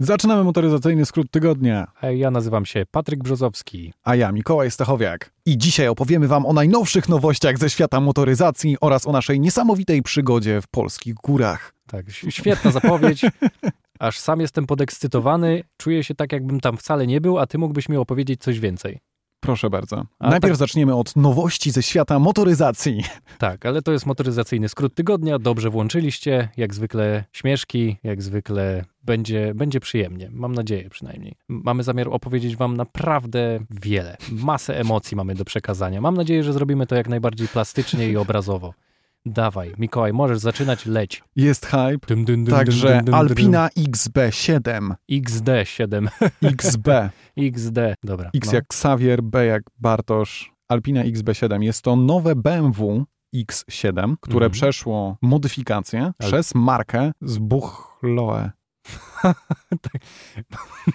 Zaczynamy motoryzacyjny skrót tygodnia. Ja nazywam się Patryk Brzozowski. A ja Mikołaj Stachowiak. I dzisiaj opowiemy Wam o najnowszych nowościach ze świata motoryzacji oraz o naszej niesamowitej przygodzie w polskich górach. Tak, świetna zapowiedź. Aż sam jestem podekscytowany. Czuję się tak, jakbym tam wcale nie był, a ty mógłbyś mi opowiedzieć coś więcej. Proszę bardzo. A Najpierw tak... zaczniemy od nowości ze świata motoryzacji. Tak, ale to jest motoryzacyjny skrót tygodnia. Dobrze włączyliście. Jak zwykle śmieszki, jak zwykle będzie, będzie przyjemnie. Mam nadzieję przynajmniej. Mamy zamiar opowiedzieć Wam naprawdę wiele. Masę emocji mamy do przekazania. Mam nadzieję, że zrobimy to jak najbardziej plastycznie i obrazowo. Dawaj, Mikołaj, możesz zaczynać, leć. Jest hype. Dum, dum, dum, Także Alpina XB7. XD7. XB. XD, dobra. X no. jak Xavier, B jak Bartosz. Alpina XB7. Jest to nowe BMW X7, które mm. przeszło modyfikację Ale... przez markę z Buchloe. tak.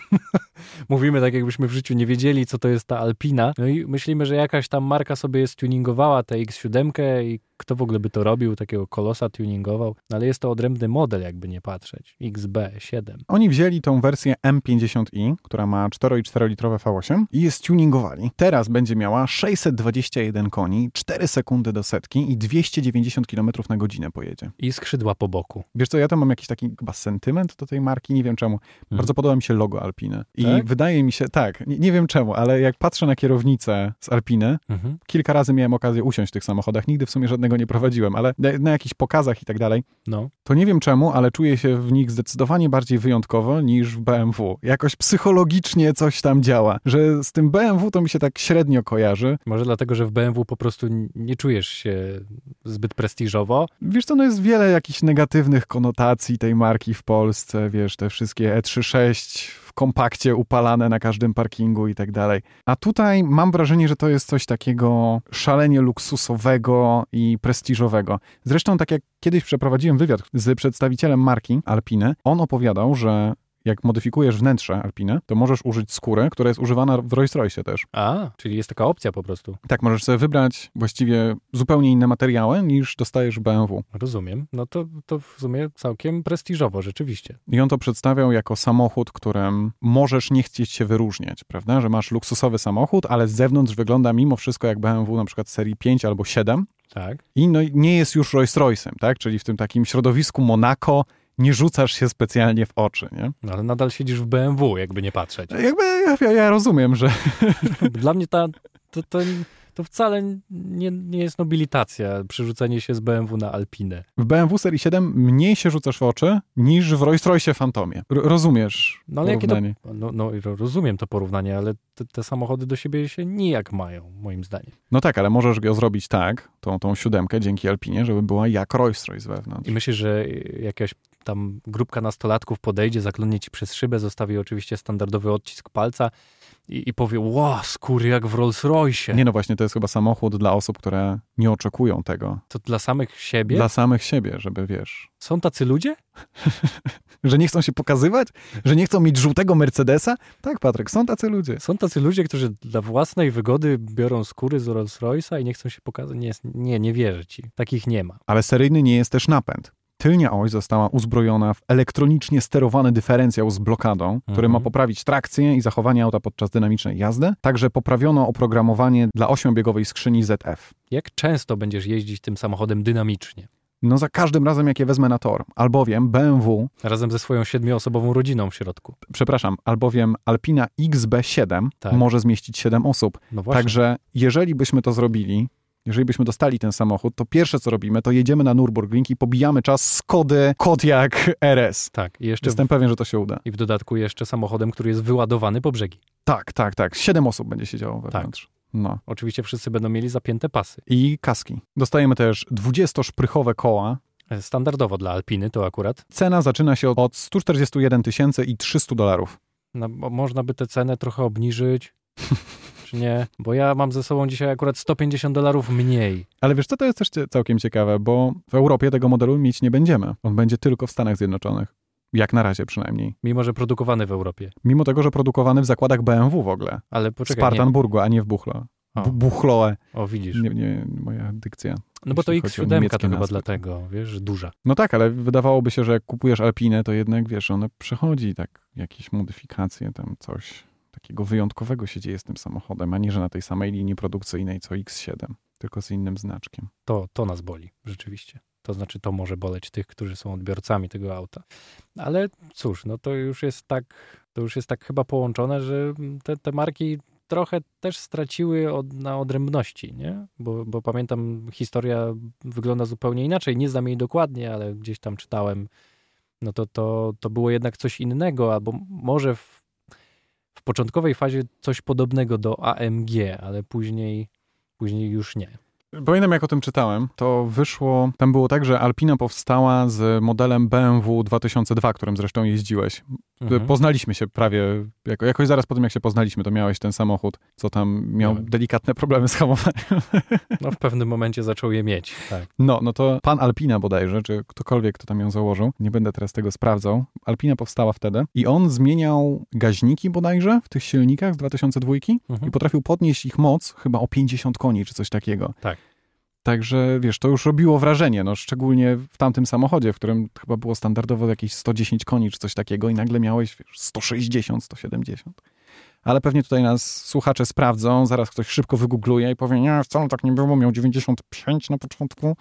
Mówimy tak, jakbyśmy w życiu nie wiedzieli, co to jest ta Alpina. No i myślimy, że jakaś tam marka sobie stuningowała tę X7 i kto w ogóle by to robił, takiego kolosa tuningował. No ale jest to odrębny model, jakby nie patrzeć. XB7. Oni wzięli tą wersję M50i, która ma 4,4 litrowe V8 i je tuningowali. Teraz będzie miała 621 koni, 4 sekundy do setki i 290 km na godzinę pojedzie. I skrzydła po boku. Wiesz co, ja tam mam jakiś taki chyba sentyment do tej marki, nie wiem czemu. Hmm. Bardzo podoba mi się logo Alpiny. I tak? wydaje mi się, tak, nie, nie, wiem czemu, ale jak patrzę na kierownicę z Alpiny, mhm. kilka razy miałem okazję usiąść w tych samochodach, nigdy w sumie żadnego nie prowadziłem, ale na, na jakichś pokazach i tak dalej, no. to nie wiem czemu, ale czuję się w nich zdecydowanie bardziej wyjątkowo niż w BMW. Jakoś psychologicznie coś tam działa, że z tym BMW to mi się tak średnio kojarzy. Może dlatego, że w BMW po prostu nie czujesz się zbyt prestiżowo? Wiesz co, no jest wiele jakichś negatywnych konotacji tej marki w Polsce, wiesz, te wszystkie E36 w kompakcie upalane na każdym parkingu i tak dalej. A tutaj mam wrażenie, że to jest coś takiego szalenie luksusowego i prestiżowego. Zresztą tak jak kiedyś przeprowadziłem wywiad z przedstawicielem marki Alpine, on opowiadał, że jak modyfikujesz wnętrze Alpiny, to możesz użyć skóry, która jest używana w Rolls Royce też. A, czyli jest taka opcja po prostu. Tak, możesz sobie wybrać właściwie zupełnie inne materiały niż dostajesz w BMW. Rozumiem. No to, to w sumie całkiem prestiżowo, rzeczywiście. I on to przedstawiał jako samochód, którym możesz nie chcieć się wyróżniać, prawda? Że masz luksusowy samochód, ale z zewnątrz wygląda mimo wszystko jak BMW na przykład serii 5 albo 7. Tak. I no, nie jest już Rolls Royce'em, tak? Czyli w tym takim środowisku Monaco nie rzucasz się specjalnie w oczy, nie? No, ale nadal siedzisz w BMW, jakby nie patrzeć. Jakby ja, ja rozumiem, że... Dla mnie ta, to, to, to wcale nie, nie jest nobilitacja, przerzucenie się z BMW na Alpinę. W BMW serii 7 mniej się rzucasz w oczy niż w Rolls Royce Phantomie. R rozumiesz no, ale porównanie? To, no, no, rozumiem to porównanie, ale te, te, samochody do siebie się nijak mają, moim zdaniem. No tak, ale możesz go zrobić tak, tą, tą siódemkę dzięki Alpinie, żeby była jak Rolls Royce wewnątrz. I myślisz, że jakaś tam grupka nastolatków podejdzie, zakląnie ci przez szybę, zostawi oczywiście standardowy odcisk palca i, i powie, ło, skóry jak w Rolls Royce. Nie no właśnie, to jest chyba samochód dla osób, które nie oczekują tego. To dla samych siebie? Dla samych siebie, żeby wiesz. Są tacy ludzie? że nie chcą się pokazywać? Że nie chcą mieć żółtego Mercedesa? Tak, Patryk, są tacy ludzie. Są tacy ludzie, którzy dla własnej wygody biorą skóry z Rolls Royce'a i nie chcą się pokazać. Nie, nie, nie wierzę ci. Takich nie ma. Ale seryjny nie jest też napęd. Tylnia oś została uzbrojona w elektronicznie sterowany dyferencjał z blokadą, mhm. który ma mhm. poprawić trakcję i zachowanie auta podczas dynamicznej jazdy. Także poprawiono oprogramowanie dla ośmiobiegowej skrzyni ZF. Jak często będziesz jeździć tym samochodem dynamicznie? No za każdym razem, jak je wezmę na tor. Albowiem BMW... Razem ze swoją siedmioosobową rodziną w środku. Przepraszam, albowiem Alpina XB7 tak. może zmieścić 7 osób. No Także jeżeli byśmy to zrobili, jeżeli byśmy dostali ten samochód, to pierwsze co robimy, to jedziemy na Nürburgring i pobijamy czas Skody Kodiaq RS. Tak. I jeszcze Jestem w... pewien, że to się uda. I w dodatku jeszcze samochodem, który jest wyładowany po brzegi. Tak, tak, tak. Siedem osób będzie siedziało wewnątrz. Tak. No. Oczywiście wszyscy będą mieli zapięte pasy. I kaski. Dostajemy też 20-szprychowe koła. E, standardowo dla Alpiny to akurat. Cena zaczyna się od 141 tysięcy i 300 dolarów. No, można by tę cenę trochę obniżyć. czy nie? Bo ja mam ze sobą dzisiaj akurat 150 dolarów mniej. Ale wiesz co, to jest też całkiem ciekawe, bo w Europie tego modelu mieć nie będziemy. On będzie tylko w Stanach Zjednoczonych. Jak na razie przynajmniej. Mimo, że produkowany w Europie. Mimo tego, że produkowany w zakładach BMW w ogóle. Ale poczekaj. W Spartanburgu, nie. a nie w Buchlo. O. Buchloe. O, widzisz. Nie, nie, moja dykcja. No bo to jeśli chodzi o X7 niemieckie to chyba nazwy. dlatego, wiesz, duża. No tak, ale wydawałoby się, że jak kupujesz Alpinę, to jednak, wiesz, ona przechodzi tak jakieś modyfikacje, tam coś takiego wyjątkowego się dzieje z tym samochodem, a nie, że na tej samej linii produkcyjnej co X7, tylko z innym znaczkiem. To, to nas boli, rzeczywiście. To znaczy, to może boleć tych, którzy są odbiorcami tego auta. Ale cóż, no to już jest tak, to już jest tak chyba połączone, że te, te marki trochę też straciły od, na odrębności, nie? Bo, bo pamiętam, historia wygląda zupełnie inaczej. Nie znam jej dokładnie, ale gdzieś tam czytałem. No to, to, to było jednak coś innego, albo może w, początkowej fazie coś podobnego do AMG, ale później, później już nie. Pamiętam, jak o tym czytałem, to wyszło, tam było tak, że Alpina powstała z modelem BMW 2002, którym zresztą jeździłeś. Mhm. Poznaliśmy się prawie, jako, jakoś zaraz po tym, jak się poznaliśmy, to miałeś ten samochód, co tam miał delikatne problemy z hamowaniem. No w pewnym momencie zaczął je mieć, tak. No, no to pan Alpina bodajże, czy ktokolwiek, kto tam ją założył, nie będę teraz tego sprawdzał. Alpina powstała wtedy i on zmieniał gaźniki bodajże w tych silnikach z 2002 Mhm. i potrafił podnieść ich moc chyba o 50 koni, czy coś takiego. Tak. Także wiesz, to już robiło wrażenie, no szczególnie w tamtym samochodzie, w którym chyba było standardowo jakieś 110 koni czy coś takiego i nagle miałeś wiesz, 160, 170. Ale pewnie tutaj nas słuchacze sprawdzą, zaraz ktoś szybko wygoogluje i powie, nie, wcale tak nie było, miał 95 na początku.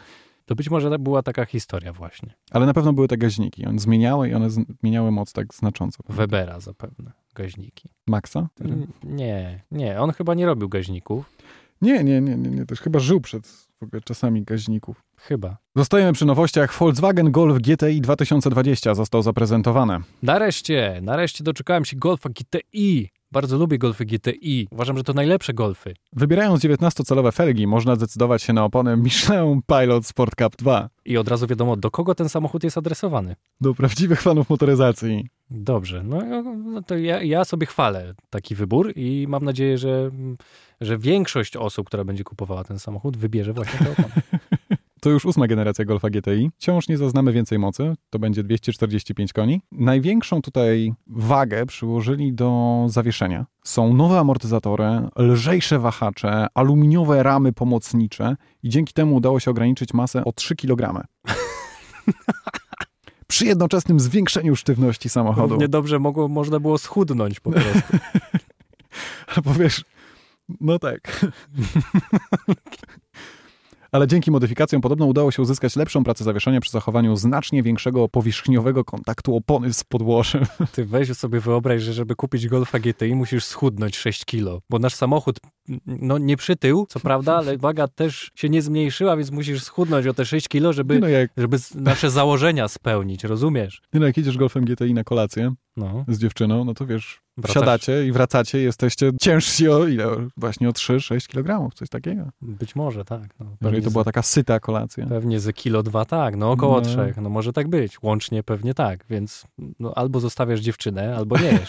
To być może była taka historia właśnie. Ale na pewno były te gaźniki, one zmieniały i one zmieniały moc tak znacząco. Webera zapewne, gaźniki. Maxa? N- Nie, nie, on chyba nie robił gaźników. Nie, nie, nie, nie, nie, też chyba żył przed w ogóle czasami gaźników. Chyba. Zostajemy przy nowościach. Volkswagen Golf GTI 2020 został zaprezentowany. Nareszcie, nareszcie doczekałem się Golfa GTI. Bardzo lubię Golfy GTI. Uważam, że to najlepsze Golfy. Wybierając 19-calowe felgi, można zdecydować się na opony Michelin Pilot Sport Cup 2. I od razu wiadomo, do kogo ten samochód jest adresowany. Do prawdziwych fanów motoryzacji. Dobrze, no, no to ja, ja sobie chwalę taki wybór i mam nadzieję, że, że większość osób, która będzie kupowała ten samochód, wybierze właśnie te opony. To już ósma generacja Golfa GTI. Wciąż nie zaznamy więcej mocy. To będzie 245 koni. Największą tutaj wagę przyłożyli do zawieszenia. Są nowe amortyzatory, lżejsze wahacze, aluminiowe ramy pomocnicze i dzięki temu udało się ograniczyć masę o 3 kg. Przy jednoczesnym zwiększeniu sztywności samochodu. Równie dobrze mogło, można było schudnąć po prostu. Albo wiesz, no tak. Ale dzięki modyfikacjom podobno udało się uzyskać lepszą pracę zawieszenia przy zachowaniu znacznie większego powierzchniowego kontaktu opony z podłożem. Ty weź sobie wyobraź, że żeby kupić Golfa GTI musisz schudnąć 6 kilo, bo nasz samochód no nie przytył, co prawda, ale waga też się nie zmniejszyła, więc musisz schudnąć o te 6 kilo, żeby, no, jak, żeby nasze założenia spełnić, rozumiesz? no, jak jedziesz golfem GTI na kolację No. z dziewczyną, no to wiesz, Wracasz. wsiadacie i wracacie i jesteście ciężsi o ile? Właśnie o 3-6 kg, coś takiego. Być może, tak. No, Jeżeli to była taka syta kolacja. pewnie ze kilo dwa, tak, no około No. trzech, no może tak być, łącznie pewnie tak, więc no, albo zostawiasz dziewczynę, albo nie jesz.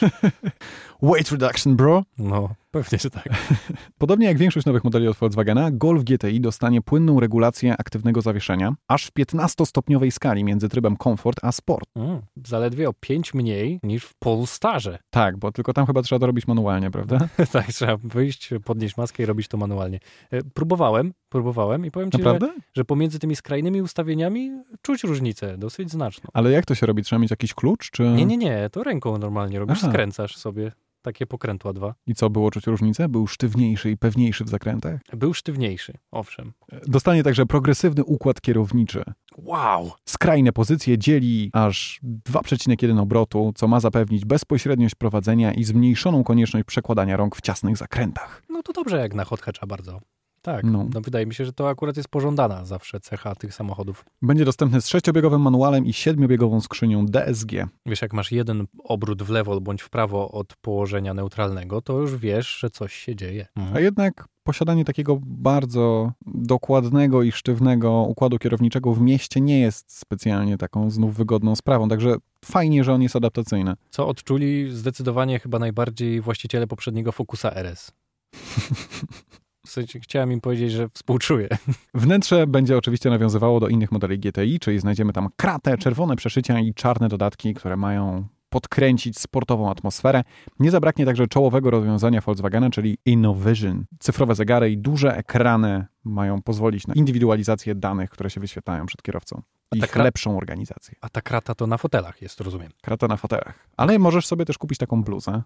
Weight reduction, bro. No, pewnie, że tak. Podobnie jak większość nowych modeli od Volkswagena, Golf GTI dostanie płynną regulację aktywnego zawieszenia, aż w 15-stopniowej skali między trybem Comfort a Sport. Mm, zaledwie o 5 mniej niż w Polestarze. Tak, bo tylko tam chyba trzeba to robić manualnie, prawda? tak, trzeba wyjść, podnieść maskę i robić to manualnie. E, Próbowałem, próbowałem i powiem ci, że, że pomiędzy tymi skrajnymi ustawieniami czuć różnicę, dosyć znaczną. Ale jak to się robi? Trzeba mieć jakiś klucz? Czy... Nie, nie, nie, to ręką normalnie robisz, Aha. skręcasz sobie takie pokrętła dwa. I co, było czuć różnicę? Był sztywniejszy i pewniejszy w zakrętach? Był sztywniejszy, owszem. Dostanie także progresywny układ kierowniczy. Wow! Skrajne pozycje dzieli aż 2,1 obrotu, co ma zapewnić bezpośredniość prowadzenia i zmniejszoną konieczność przekładania rąk w ciasnych zakrętach. No to dobrze jak na hot hatcha bardzo. Tak, No. no. wydaje mi się, że to akurat jest pożądana zawsze cecha tych samochodów. Będzie dostępny z sześciobiegowym manualem i siedmiobiegową skrzynią DSG. Wiesz, jak masz jeden obrót w lewo bądź w prawo od położenia neutralnego, to już wiesz, że coś się dzieje. A jednak posiadanie takiego bardzo dokładnego i sztywnego układu kierowniczego w mieście nie jest specjalnie taką znów wygodną sprawą, także fajnie, że on jest adaptacyjny. Co odczuli zdecydowanie chyba najbardziej właściciele poprzedniego Focusa RS. W sensie chciałem im powiedzieć, że współczuję. Wnętrze będzie oczywiście nawiązywało do innych modeli GTI, czyli znajdziemy tam kratę, czerwone przeszycia i czarne dodatki, które mają podkręcić sportową atmosferę. Nie zabraknie także czołowego rozwiązania Volkswagena, czyli InnoVision. Cyfrowe zegary i duże ekrany mają pozwolić na indywidualizację danych, które się wyświetlają przed kierowcą. I ta ich kra- lepszą organizację. A ta krata to na fotelach jest, rozumiem. Krata na fotelach. Ale możesz sobie też kupić taką bluzę.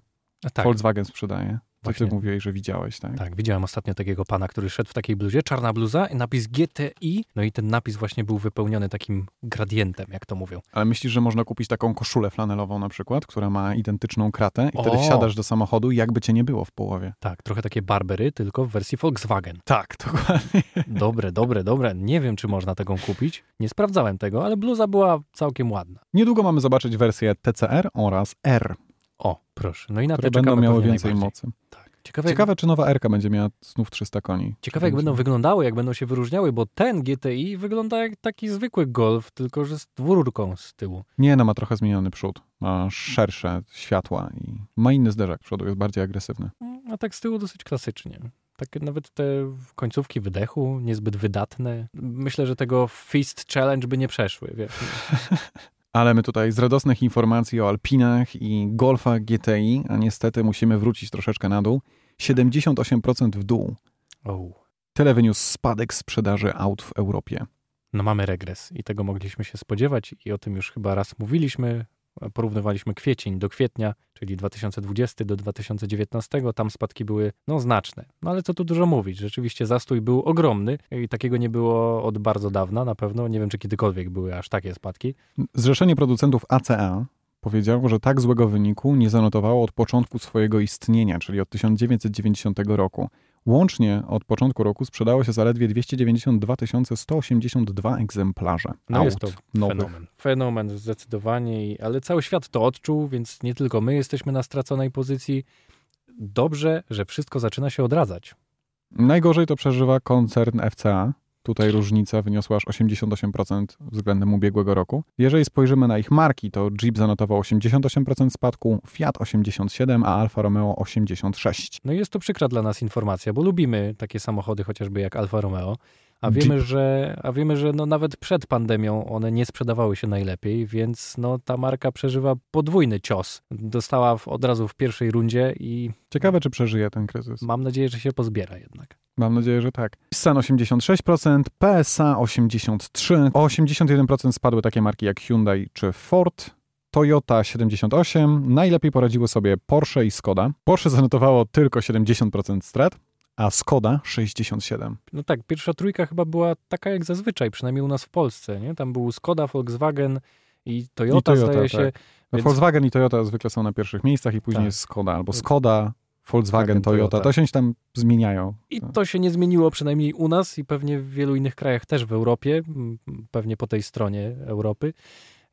A tak, Volkswagen sprzedaje. To ty Właśnie. mówiłeś, że widziałeś, tak? tak, widziałem ostatnio takiego pana, który szedł w takiej bluzie, czarna bluza, i napis GTI, no i ten napis właśnie był wypełniony takim gradientem, jak to mówią. Ale myślisz, że można kupić taką koszulę flanelową na przykład, która ma identyczną kratę i wtedy O! wsiadasz do samochodu i jakby cię nie było w połowie. Tak, trochę takie Barbery, tylko w wersji Volkswagen. Tak, dokładnie. Dobre, dobre, dobre. Nie wiem, czy można taką kupić. Nie sprawdzałem tego, ale bluza była całkiem ładna. Niedługo mamy zobaczyć wersję TCR oraz R, O, proszę. No i na które te będą miały więcej mocy. Tak. Ciekawe, jak, Ciekawe, czy nowa R będzie miała znów 300 koni. ciekawe, jak Będzie. będą wyglądały, jak będą się wyróżniały, bo ten GTI wygląda jak taki zwykły Golf, tylko że z dwururką z tyłu. Nie, no ma trochę zmieniony przód. Ma szersze światła i ma inny zderzak przodu, jest bardziej agresywny. Mm, A tak z tyłu dosyć klasycznie. Takie nawet te końcówki wydechu, niezbyt wydatne. Myślę, że tego Fist Challenge by nie przeszły, wiesz. Ale my tutaj z radosnych informacji o Alpinach i Golfa GTI, a niestety musimy wrócić troszeczkę na dół. 78% w dół. O. Tyle wyniósł spadek sprzedaży aut w Europie. No mamy regres i tego mogliśmy się spodziewać i o tym już chyba raz mówiliśmy. Porównywaliśmy kwiecień do kwietnia, czyli 2020 do 2019. Tam spadki były no znaczne. No ale co tu dużo mówić, rzeczywiście zastój był ogromny i takiego nie było od bardzo dawna na pewno. Nie wiem, czy kiedykolwiek były aż takie spadki. Zrzeszenie producentów ACA powiedziało, że tak złego wyniku nie zanotowało od początku swojego istnienia, czyli od 1990 roku. Łącznie od początku roku sprzedało się zaledwie 292 182 egzemplarze No aut jest to nowych. fenomen. Fenomen zdecydowanie, ale cały świat to odczuł, więc nie tylko my jesteśmy na straconej pozycji. Dobrze, że wszystko zaczyna się odradzać. Najgorzej to przeżywa koncern FCA. Tutaj różnica wyniosła aż 88% względem ubiegłego roku. Jeżeli spojrzymy na ich marki, to Jeep zanotował 88% spadku, Fiat 87%, a Alfa Romeo 86%. No jest to przykra dla nas informacja, bo lubimy takie samochody chociażby jak Alfa Romeo, a Jeep. wiemy, że, a wiemy, że no nawet przed pandemią one nie sprzedawały się najlepiej, więc no ta marka przeżywa podwójny cios. Dostała w, od razu w pierwszej rundzie i Ciekawe, czy przeżyje ten kryzys. mam nadzieję, że się pozbiera jednak. Mam nadzieję, że tak. Nissan 86%, PSA 83%, o 81% spadły takie marki jak Hyundai czy Ford. Toyota 78%, najlepiej poradziły sobie Porsche i Skoda. Porsche zanotowało tylko 70% strat, a Skoda 67%. No tak, pierwsza trójka chyba była taka jak zazwyczaj, przynajmniej u nas w Polsce, nie? Tam był Skoda, Volkswagen i Toyota, I Toyota, zdaje się. tak. No, Więc- Volkswagen i Toyota zwykle są na pierwszych miejscach i później Tak. jest Skoda, albo Skoda, Volkswagen, Toyota. Toyota. To się tam zmieniają. I to się nie zmieniło przynajmniej u nas i pewnie w wielu innych krajach też w Europie, pewnie po tej stronie Europy.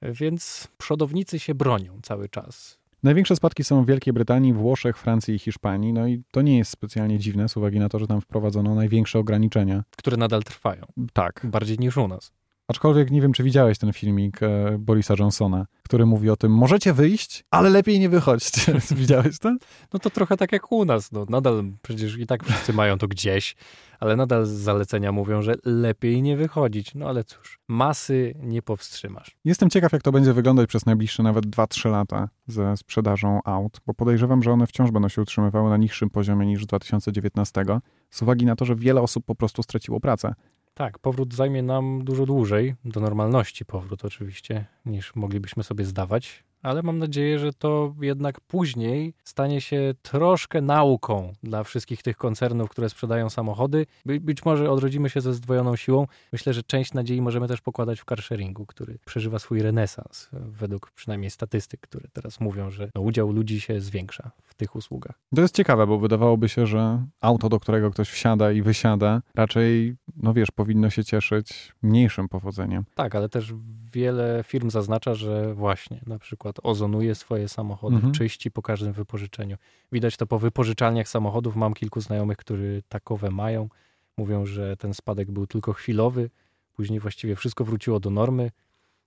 Więc przodownicy się bronią cały czas. Największe spadki są w Wielkiej Brytanii, Włoszech, Francji i Hiszpanii. No i to nie jest specjalnie dziwne z uwagi na to, że tam wprowadzono największe ograniczenia. które nadal trwają, Tak. bardziej niż u nas. Aczkolwiek nie wiem, czy widziałeś ten filmik e, Borisa Johnsona, który mówi o tym, możecie wyjść, ale lepiej nie wychodźcie. Widziałeś to? No to trochę tak jak u nas, no nadal przecież i tak wszyscy mają to gdzieś, ale nadal zalecenia mówią, że lepiej nie wychodzić. No ale cóż, masy nie powstrzymasz. Jestem ciekaw, jak to będzie wyglądać przez najbliższe nawet 2-3 lata ze sprzedażą aut, bo podejrzewam, że one wciąż będą się utrzymywały na niższym poziomie niż 2019, z uwagi na to, że wiele osób po prostu straciło pracę. Tak, powrót zajmie nam dużo dłużej, do normalności powrót oczywiście, niż moglibyśmy sobie zdawać, ale mam nadzieję, że to jednak później stanie się troszkę nauką dla wszystkich tych koncernów, które sprzedają samochody. By, być może odrodzimy się ze zdwojoną siłą. Myślę, że część nadziei możemy też pokładać w carsharingu, który przeżywa swój renesans, według przynajmniej statystyk, które teraz mówią, że no, udział ludzi się zwiększa w tych usługach. To jest ciekawe, bo wydawałoby się, że auto, do którego ktoś wsiada i wysiada, raczej, no wiesz, powinno się cieszyć mniejszym powodzeniem. Tak, ale też wiele firm zaznacza, że właśnie na przykład ozonuje swoje samochody, Mhm. czyści po każdym wypożyczeniu. Widać to po wypożyczalniach samochodów. Mam kilku znajomych, którzy takowe mają. Mówią, że ten spadek był tylko chwilowy, później właściwie wszystko wróciło do normy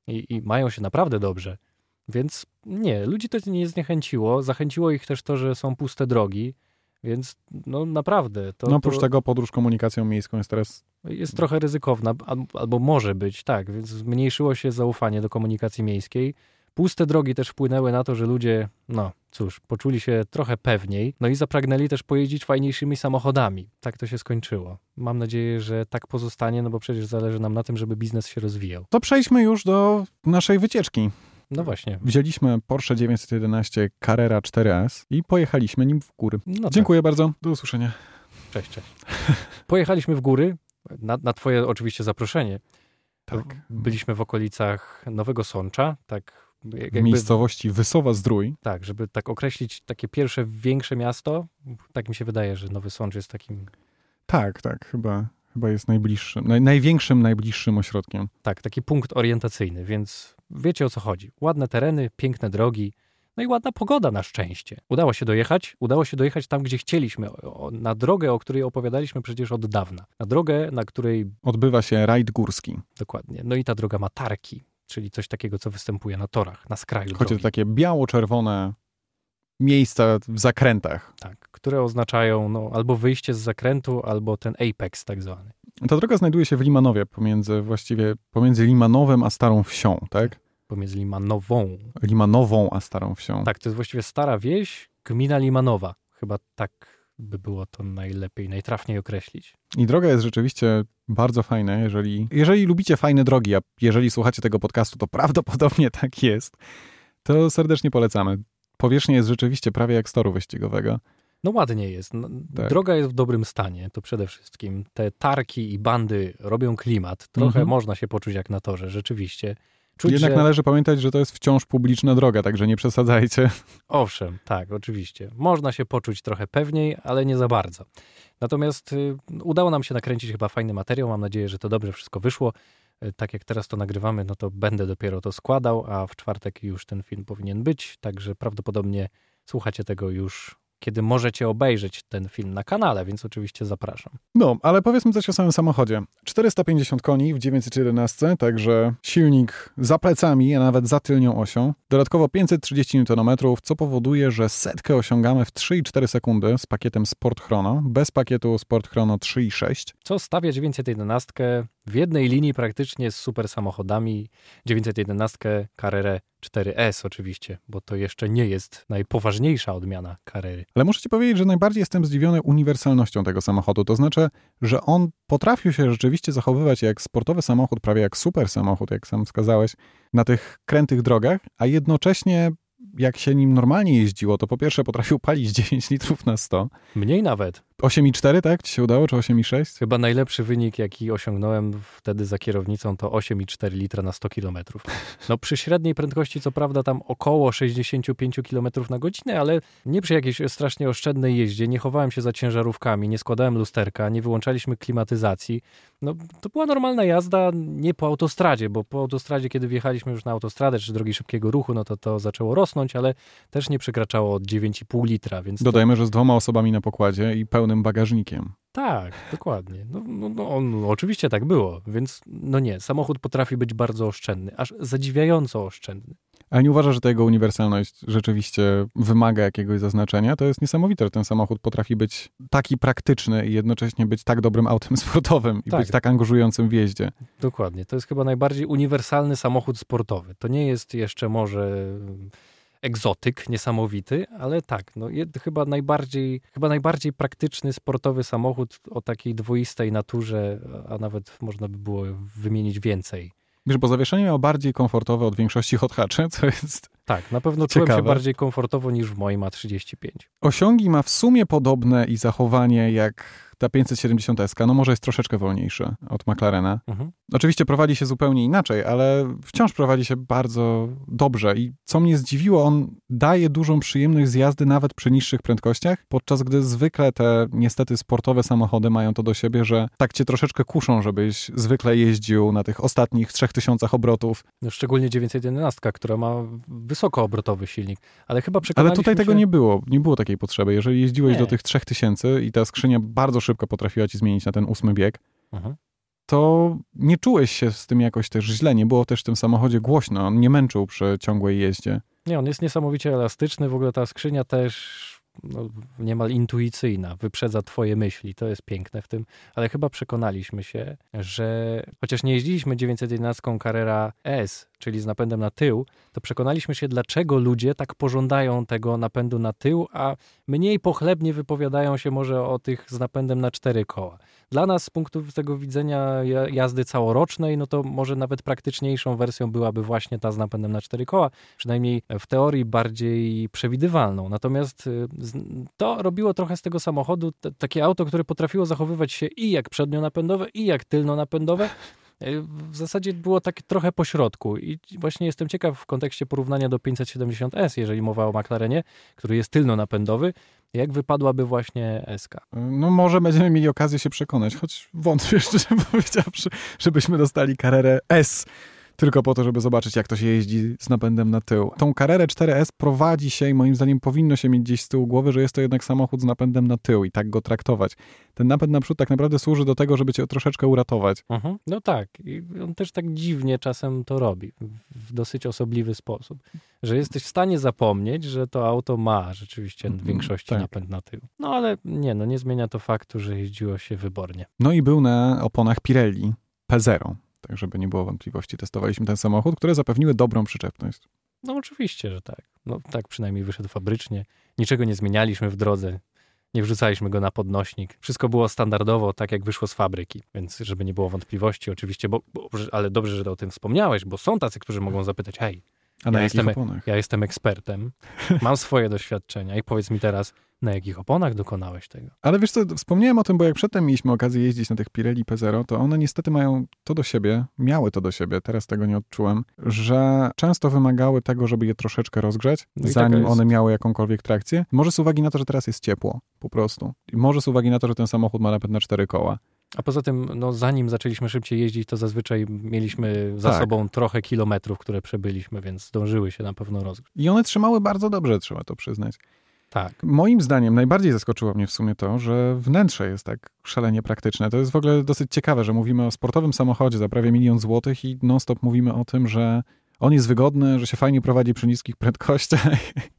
i, i mają się naprawdę dobrze. Więc nie, ludzi to nie zniechęciło. Zachęciło ich też to, że są puste drogi, więc no naprawdę. To, no oprócz to... tego podróż komunikacją miejską jest teraz jest trochę ryzykowna, al- albo może być, tak, więc zmniejszyło się zaufanie do komunikacji miejskiej. Puste drogi też wpłynęły na to, że ludzie, no cóż, poczuli się trochę pewniej, no i zapragnęli też pojeździć fajniejszymi samochodami. Tak to się skończyło. Mam nadzieję, że tak pozostanie, no bo przecież zależy nam na tym, żeby biznes się rozwijał. To przejdźmy już do naszej wycieczki. No właśnie. Wzięliśmy Porsche 911 Carrera 4S i pojechaliśmy nim w góry. No Dziękuję bardzo. Do usłyszenia. Tak. Cześć, cześć. Pojechaliśmy w góry, na, na twoje oczywiście zaproszenie. Tak. Byliśmy w okolicach Nowego Sącza, tak w miejscowości Wysowa Zdrój. Tak, żeby tak określić takie pierwsze większe miasto, tak mi się wydaje, że Nowy Sącz jest takim... Tak, tak, chyba, chyba jest najbliższym, naj, największym, najbliższym ośrodkiem. Tak, taki punkt orientacyjny, więc wiecie o co chodzi. Ładne tereny, piękne drogi, no i ładna pogoda na szczęście. Udało się dojechać, udało się dojechać tam, gdzie chcieliśmy, na drogę, o której opowiadaliśmy przecież od dawna. Na drogę, na której... Odbywa się rajd górski. Dokładnie. No i ta droga ma tarki, czyli coś takiego, co występuje na torach, na skraju Chodzi drogi. o takie biało-czerwone miejsca w zakrętach. Tak, które oznaczają no, albo wyjście z zakrętu, albo ten apex tak zwany. Ta droga znajduje się w Limanowie, pomiędzy właściwie pomiędzy Limanowem a Starą Wsią, tak? Pomiędzy Limanową. Limanową a Starą Wsią. Tak, to jest właściwie stara wieś, gmina Limanowa. Chyba tak by było to najlepiej, najtrafniej określić. I droga jest rzeczywiście bardzo fajna, jeżeli, jeżeli lubicie fajne drogi, a jeżeli słuchacie tego podcastu, to prawdopodobnie tak jest, to serdecznie polecamy. Powierzchnia jest rzeczywiście prawie jak z toru wyścigowego. No ładnie jest. No, tak. Droga jest w dobrym stanie, to przede wszystkim. Te tarki i bandy robią klimat. Trochę mhm. można się poczuć jak na torze, rzeczywiście. Czuć, Jednak że... należy pamiętać, że to jest wciąż publiczna droga, także nie przesadzajcie. Owszem, tak, oczywiście. Można się poczuć trochę pewniej, ale nie za bardzo. Natomiast y, udało nam się nakręcić chyba fajny materiał. Mam nadzieję, że to dobrze wszystko wyszło. Y, tak jak teraz to nagrywamy, no to będę dopiero to składał, a w czwartek już ten film powinien być, także prawdopodobnie słuchacie tego już kiedy możecie obejrzeć ten film na kanale, więc oczywiście zapraszam. No, ale powiedzmy coś o samym samochodzie. 450 koni w 911, także silnik za plecami, a nawet za tylnią osią. Dodatkowo 530 Nm, co powoduje, że setkę osiągamy w 3,4 sekundy z pakietem Sport Chrono, bez pakietu Sport Chrono 3,6. Co stawia 911 w jednej linii praktycznie z super samochodami. 911 Carrera 4S oczywiście, bo to jeszcze nie jest najpoważniejsza odmiana Carrery. Ale muszę ci powiedzieć, że najbardziej jestem zdziwiony uniwersalnością tego samochodu. To znaczy, że on potrafił się rzeczywiście zachowywać jak sportowy samochód, prawie jak super samochód, jak sam wskazałeś, na tych krętych drogach, a jednocześnie jak się nim normalnie jeździło, to po pierwsze potrafił palić 9 litrów na 100. Mniej nawet. 8,4, tak? Ci się udało, czy 8,6? Chyba najlepszy wynik, jaki osiągnąłem wtedy za kierownicą, to 8,4 litra na 100 km. No przy średniej prędkości, co prawda tam około 65 km na godzinę, ale nie przy jakiejś strasznie oszczędnej jeździe. Nie chowałem się za ciężarówkami, nie składałem lusterka, nie wyłączaliśmy klimatyzacji. No to była normalna jazda, nie po autostradzie, bo po autostradzie, kiedy wjechaliśmy już na autostradę, czy drogi szybkiego ruchu, no to to zaczęło rosnąć, ale też nie przekraczało od 9,5 litra, więc... Dodajmy, to... że z dwoma osobami na pokładzie i pełnym bagażnikiem. Tak, dokładnie. No, no, no, no, oczywiście tak było, więc no nie, samochód potrafi być bardzo oszczędny, aż zadziwiająco oszczędny. Ale nie uważa, że ta jego uniwersalność rzeczywiście wymaga jakiegoś zaznaczenia? To jest niesamowite, że ten samochód potrafi być taki praktyczny i jednocześnie być tak dobrym autem sportowym i tak. być tak angażującym w jeździe. Dokładnie. To jest chyba najbardziej uniwersalny samochód sportowy. To nie jest jeszcze może egzotyk niesamowity, ale tak, no, chyba, najbardziej, chyba najbardziej praktyczny sportowy samochód o takiej dwoistej naturze, a nawet można by było wymienić więcej. Wiesz, bo zawieszenie miało bardziej komfortowe od większości hot hatchy, co jest Tak, na pewno ciekawe. czułem się bardziej komfortowo niż w moim A35. Osiągi ma w sumie podobne i zachowanie jak ta 570S, no może jest troszeczkę wolniejszy od McLarena. Mhm. Oczywiście prowadzi się zupełnie inaczej, ale wciąż prowadzi się bardzo dobrze i co mnie zdziwiło, on daje dużą przyjemność z jazdy nawet przy niższych prędkościach, podczas gdy zwykle te niestety sportowe samochody mają to do siebie, że tak cię troszeczkę kuszą, żebyś zwykle jeździł na tych ostatnich 3000 obrotów. No, szczególnie 911, która ma wysokoobrotowy silnik, ale chyba Ale tutaj tego nie było, nie było takiej potrzeby. Jeżeli jeździłeś nie. do tych 3000 i ta skrzynia bardzo szybko potrafiła ci zmienić na ten ósmy bieg, mhm. to nie czułeś się z tym jakoś też źle. Nie było też w tym samochodzie głośno. On nie męczył przy ciągłej jeździe. Nie, on jest niesamowicie elastyczny. W ogóle ta skrzynia też no, niemal intuicyjna, wyprzedza twoje myśli. To jest piękne w tym, ale chyba przekonaliśmy się, że chociaż nie jeździliśmy 911 Carrera S, czyli z napędem na tył, to przekonaliśmy się, dlaczego ludzie tak pożądają tego napędu na tył, a mniej pochlebnie wypowiadają się może o tych z napędem na cztery koła. Dla nas z punktu tego widzenia jazdy całorocznej, no to może nawet praktyczniejszą wersją byłaby właśnie ta z napędem na cztery koła, przynajmniej w teorii bardziej przewidywalną. Natomiast y, to robiło trochę z tego samochodu takie auto, które potrafiło zachowywać się i jak przednionapędowe, i jak tylnonapędowe, w zasadzie było tak trochę po środku i właśnie jestem ciekaw w kontekście porównania do 570S, jeżeli mowa o McLarenie, który jest tylno-napędowy, jak wypadłaby właśnie SK? No może będziemy mieli okazję się przekonać, choć wątpię szczerze powiedziawszy, żebyśmy dostali karierę S tylko po to, żeby zobaczyć, jak to się jeździ z napędem na tył. Tą karierę 4S prowadzi się i moim zdaniem powinno się mieć gdzieś z tyłu głowy, że jest to jednak samochód z napędem na tył i tak go traktować. Ten napęd naprzód tak naprawdę służy do tego, żeby cię troszeczkę uratować. Mhm. No tak. I on też tak dziwnie czasem to robi, w dosyć osobliwy sposób. Że jesteś w stanie zapomnieć, że to auto ma rzeczywiście w mm, większości tak. napęd na tył. No ale nie, no nie zmienia to faktu, że jeździło się wybornie. No i był na oponach Pirelli P0 tak żeby nie było wątpliwości. Testowaliśmy ten samochód, które zapewniły dobrą przyczepność. No oczywiście, że tak. No tak przynajmniej wyszedł fabrycznie. Niczego nie zmienialiśmy w drodze. Nie wrzucaliśmy go na podnośnik. Wszystko było standardowo, tak jak wyszło z fabryki, więc żeby nie było wątpliwości, oczywiście, bo, bo ale dobrze, że o tym wspomniałeś, bo są tacy, którzy mogą zapytać, hej, ja, jestem, ja jestem ekspertem, mam swoje doświadczenia i powiedz mi teraz, na jakich oponach dokonałeś tego? Ale wiesz co, wspomniałem o tym, bo jak przedtem mieliśmy okazję jeździć na tych Pirelli P0, to one niestety mają to do siebie, miały to do siebie, teraz tego nie odczułem, że często wymagały tego, żeby je troszeczkę rozgrzać, no zanim one miały jakąkolwiek trakcję. Może z uwagi na to, że teraz jest ciepło, po prostu. I może z uwagi na to, że ten samochód ma napęd na cztery koła. A poza tym, no, zanim zaczęliśmy szybciej jeździć, to zazwyczaj mieliśmy za tak. sobą trochę kilometrów, które przebyliśmy, więc zdążyły się na pewno rozgrzać. I one trzymały bardzo dobrze, trzeba to przyznać. Tak. Moim zdaniem najbardziej zaskoczyło mnie w sumie to, że wnętrze jest tak szalenie praktyczne. To jest w ogóle dosyć ciekawe, że mówimy o sportowym samochodzie za prawie milion złotych i non-stop mówimy o tym, że on jest wygodny, że się fajnie prowadzi przy niskich prędkościach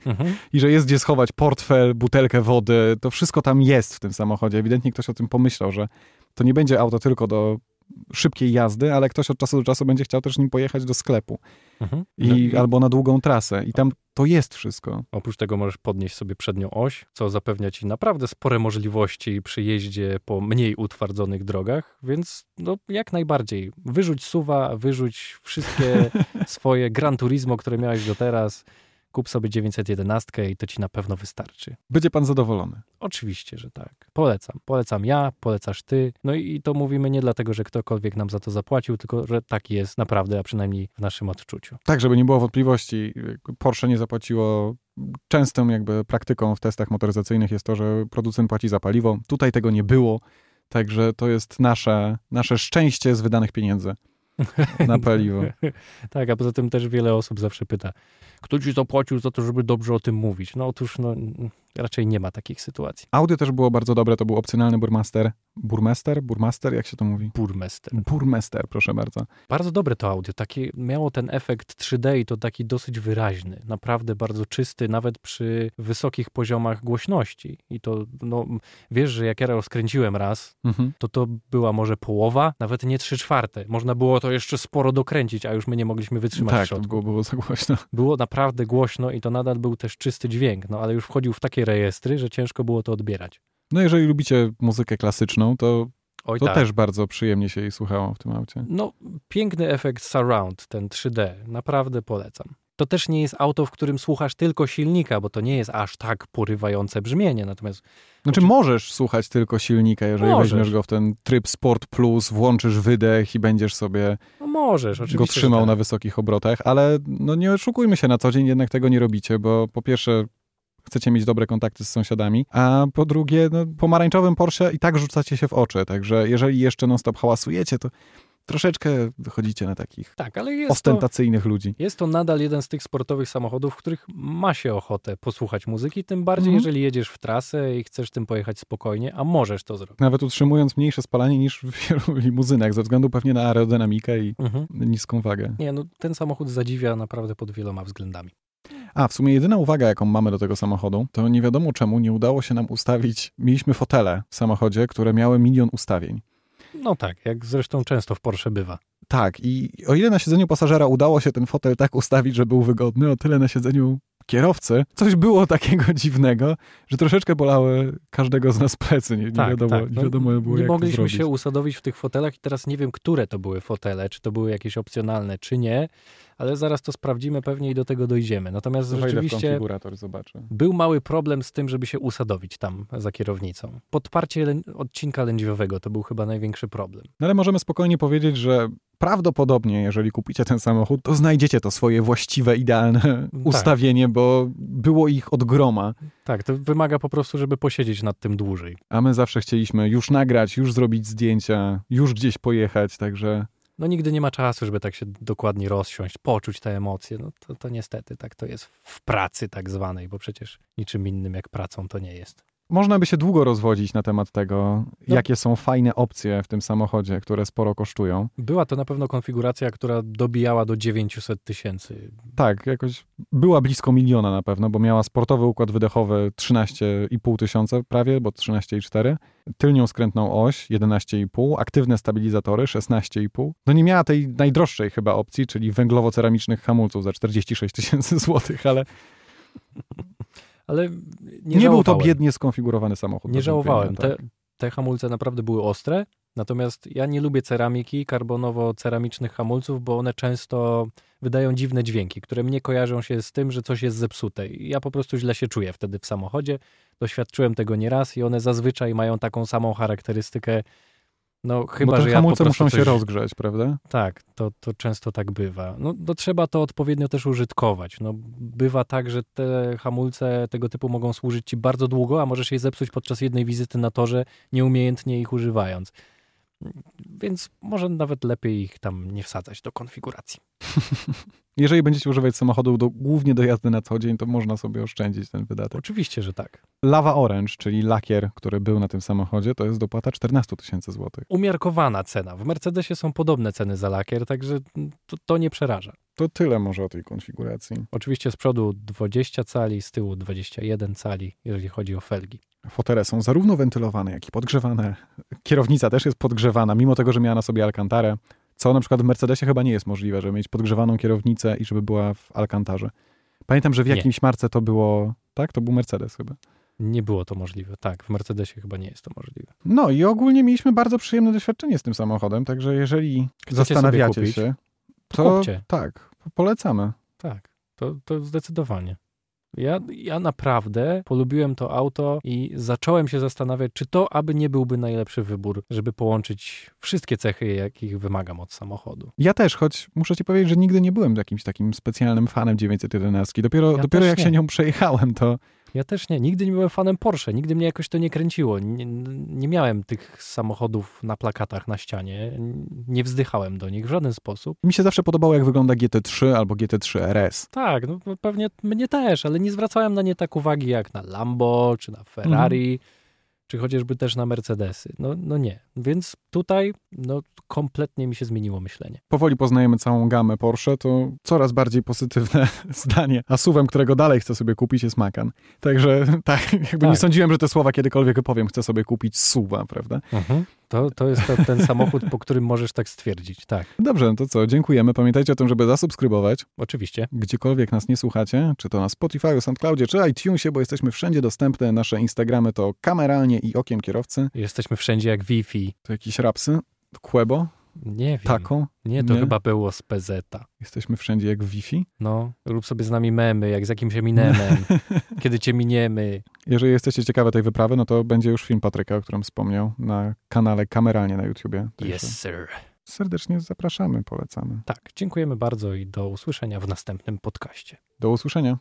mhm. i że jest gdzie schować portfel, butelkę wody. To wszystko tam jest w tym samochodzie. Ewidentnie ktoś o tym pomyślał, że to nie będzie auto tylko do szybkiej jazdy, ale ktoś od czasu do czasu będzie chciał też nim pojechać do sklepu. Mhm. I, no, albo na długą trasę. I tam to jest wszystko. Oprócz tego możesz podnieść sobie przednią oś, co zapewnia ci naprawdę spore możliwości przy jeździe po mniej utwardzonych drogach, więc no, jak najbardziej. Wyrzuć suwa, wyrzuć wszystkie swoje Gran Turismo, które miałeś do teraz kup sobie 911 i to ci na pewno wystarczy. Będzie pan zadowolony. Oczywiście, że tak. Polecam. Polecam ja, polecasz ty. No i to mówimy nie dlatego, że ktokolwiek nam za to zapłacił, tylko że tak jest naprawdę, a przynajmniej w naszym odczuciu. Tak, żeby nie było wątpliwości. Porsche nie zapłaciło częstą jakby praktyką w testach motoryzacyjnych jest to, że producent płaci za paliwo. Tutaj tego nie było, także to jest nasze, nasze szczęście z wydanych pieniędzy na paliwo. tak, a poza tym też wiele osób zawsze pyta, kto ci zapłacił za to, żeby dobrze o tym mówić? No otóż no, raczej nie ma takich sytuacji. Audio też było bardzo dobre, to był opcjonalny burmaster. Burmester? Burmaster? Jak się to mówi? Burmester. Burmester, proszę bardzo. Bardzo dobre to audio. Takie, miało ten efekt 3D i to taki dosyć wyraźny. Naprawdę bardzo czysty, nawet przy wysokich poziomach głośności. I to, no, wiesz, że jak ja rozkręciłem raz, mhm. to to była może połowa, nawet nie trzy czwarte. Można było to jeszcze sporo dokręcić, a już my nie mogliśmy wytrzymać tak, w środku. było, było za głośno. Było naprawdę głośno i to nadal był też czysty dźwięk, no ale już wchodził w takie rejestry, że ciężko było to odbierać. No jeżeli lubicie muzykę klasyczną, to Oj, to tak. też bardzo przyjemnie się jej słuchało w tym aucie. No, piękny efekt surround, ten 3D, naprawdę polecam. To też nie jest auto, w którym słuchasz tylko silnika, bo to nie jest aż tak porywające brzmienie, natomiast... Znaczy oczy... możesz słuchać tylko silnika, jeżeli możesz. weźmiesz go w ten tryb Sport Plus, włączysz wydech i będziesz sobie no możesz, oczywiście, go trzymał tak. na wysokich obrotach, ale no nie oszukujmy się, na co dzień jednak tego nie robicie, bo po pierwsze chcecie mieć dobre kontakty z sąsiadami, a po drugie, no, pomarańczowym Porsche i tak rzucacie się w oczy, także jeżeli jeszcze non-stop hałasujecie, to troszeczkę wychodzicie na takich tak, ale jest ostentacyjnych to, ludzi. Jest to nadal jeden z tych sportowych samochodów, w których ma się ochotę posłuchać muzyki, tym bardziej mhm. jeżeli jedziesz w trasę i chcesz tym pojechać spokojnie, a możesz to zrobić. Nawet utrzymując mniejsze spalanie niż w wielu limuzynach, ze względu pewnie na aerodynamikę i mhm. niską wagę. Nie, no ten samochód zadziwia naprawdę pod wieloma względami. A, w sumie jedyna uwaga, jaką mamy do tego samochodu, to nie wiadomo czemu nie udało się nam ustawić. Mieliśmy fotele w samochodzie, które miały milion ustawień. No tak, jak zresztą często w Porsche bywa. Tak, i o ile na siedzeniu pasażera udało się ten fotel tak ustawić, że był wygodny, o tyle na siedzeniu kierowcy coś było takiego dziwnego, że troszeczkę bolały każdego z nas plecy. Nie, nie Tak, wiadomo, tak. nie No, wiadomo było, nie jak mogliśmy się usadowić w tych fotelach i teraz nie wiem, które to były fotele, czy to były jakieś opcjonalne, czy nie, ale zaraz to sprawdzimy pewnie i do tego dojdziemy. Natomiast w rzeczywiście był mały problem z tym, żeby się usadowić tam za kierownicą. Podparcie odcinka lędźwiowego to był chyba największy problem. No ale możemy spokojnie powiedzieć, że prawdopodobnie, jeżeli kupicie ten samochód, to znajdziecie to swoje właściwe, idealne ustawienie, bo było ich od groma. Tak, to wymaga po prostu, żeby posiedzieć nad tym dłużej. A my zawsze chcieliśmy już nagrać, już zrobić zdjęcia, już gdzieś pojechać, także No nigdy nie ma czasu, żeby tak się dokładnie rozsiąść, poczuć te emocje. No to, to niestety tak to jest w pracy tak zwanej, bo przecież niczym innym jak pracą to nie jest. Można by się długo rozwodzić na temat tego, No. jakie są fajne opcje w tym samochodzie, które sporo kosztują. Była to na pewno konfiguracja, która dobijała do 900 tysięcy. Tak, jakoś była blisko miliona na pewno, bo miała sportowy układ wydechowy 13,5 tysiąca prawie, bo 13,4, tylnią skrętną oś 11,5, aktywne stabilizatory 16,5. No nie miała tej najdroższej chyba opcji, czyli węglowo-ceramicznych hamulców za 46 tysięcy złotych, ale Ale nie, nie, był to biednie skonfigurowany samochód. Nie żałowałem. wątpienia, Te, tak. te hamulce naprawdę były ostre, natomiast ja nie lubię ceramiki, karbonowo-ceramicznych hamulców, bo one często wydają dziwne dźwięki, które mnie kojarzą się z tym, że coś jest zepsute. Ja po prostu źle się czuję wtedy w samochodzie. Doświadczyłem tego nieraz i one zazwyczaj mają taką samą charakterystykę. No chyba, Bo te że ja hamulce muszą coś... się rozgrzeć, prawda? Tak, to, to często tak bywa. No, no trzeba to odpowiednio też użytkować. No, bywa tak, że te hamulce tego typu mogą służyć ci bardzo długo, a możesz je zepsuć podczas jednej wizyty na torze, nieumiejętnie ich używając. Więc może nawet lepiej ich tam nie wsadzać do konfiguracji. Jeżeli będziecie używać samochodu do, głównie do jazdy na co dzień, to można sobie oszczędzić ten wydatek. Oczywiście, że tak. Lava Orange, czyli lakier, który był na tym samochodzie, to jest dopłata 14 tysięcy złotych. Umiarkowana cena. W Mercedesie są podobne ceny za lakier, także to, to nie przeraża. To tyle może o tej konfiguracji. Oczywiście z przodu 20 cali, z tyłu 21 cali, jeżeli chodzi o felgi. Fotele są zarówno wentylowane, jak i podgrzewane. Kierownica też jest podgrzewana, mimo tego, że miała na sobie alkantarę, co na przykład w Mercedesie chyba nie jest możliwe, żeby mieć podgrzewaną kierownicę i żeby była w alkantarze. Pamiętam, że w Nie. jakimś marce to było, tak? To był Mercedes chyba. Nie było to możliwe. Tak, w Mercedesie chyba nie jest to możliwe. No i ogólnie mieliśmy bardzo przyjemne doświadczenie z tym samochodem, także jeżeli Chcecie zastanawiacie kupić? się, To to kupcie. tak, polecamy. Tak, to, to zdecydowanie. Ja, ja naprawdę polubiłem to auto i zacząłem się zastanawiać, czy to aby nie byłby najlepszy wybór, żeby połączyć wszystkie cechy, jakich wymagam od samochodu. Ja też, choć muszę ci powiedzieć, że nigdy nie byłem jakimś takim specjalnym fanem 911. Dopiero, Ja dopiero jak nie. się nią przejechałem, to Ja też nie, nigdy nie byłem fanem Porsche, nigdy mnie jakoś to nie kręciło. Nie, nie miałem tych samochodów na plakatach na ścianie, nie wzdychałem do nich w żaden sposób. mi się zawsze podobało, jak wygląda GT3 albo GT3 RS. Tak, no pewnie mnie też, ale nie zwracałem na nie tak uwagi jak na Lambo, czy na Ferrari, czy chociażby też na Mercedesy. No, no nie. Więc tutaj no, kompletnie mi się zmieniło myślenie. Powoli poznajemy całą gamę Porsche, to coraz bardziej pozytywne zdanie. A suwem, którego dalej chcę sobie kupić, jest Macan. Także tak, jakby nie Tak. sądziłem, że te słowa kiedykolwiek wypowiem, chcę sobie kupić suwa, prawda? To, to jest to, ten samochód, po którym możesz tak stwierdzić. Tak, Dobrze, no to co, dziękujemy. Pamiętajcie o tym, żeby zasubskrybować, oczywiście. gdziekolwiek nas nie słuchacie, czy to na Spotify, SoundCloudzie, czy iTunesie, bo jesteśmy wszędzie dostępne. Nasze Instagramy to kameralnie i okiem kierowcy. Jesteśmy wszędzie jak Wi-Fi. To jakieś rapsy, Quebo, Nie wiem. Taco. Nie, to Nie? chyba było z PZ-a. Jesteśmy wszędzie jak Wi-Fi. No, rób sobie z nami memy, jak z jakimś Eminemem, kiedy cię miniemy. Jeżeli jesteście ciekawe tej wyprawy, no to będzie już film Patryka, o którym wspomniał, na kanale kameralnie na YouTubie. Yes, sir. Serdecznie zapraszamy, polecamy. Tak, dziękujemy bardzo i do usłyszenia w następnym podcaście. Do usłyszenia.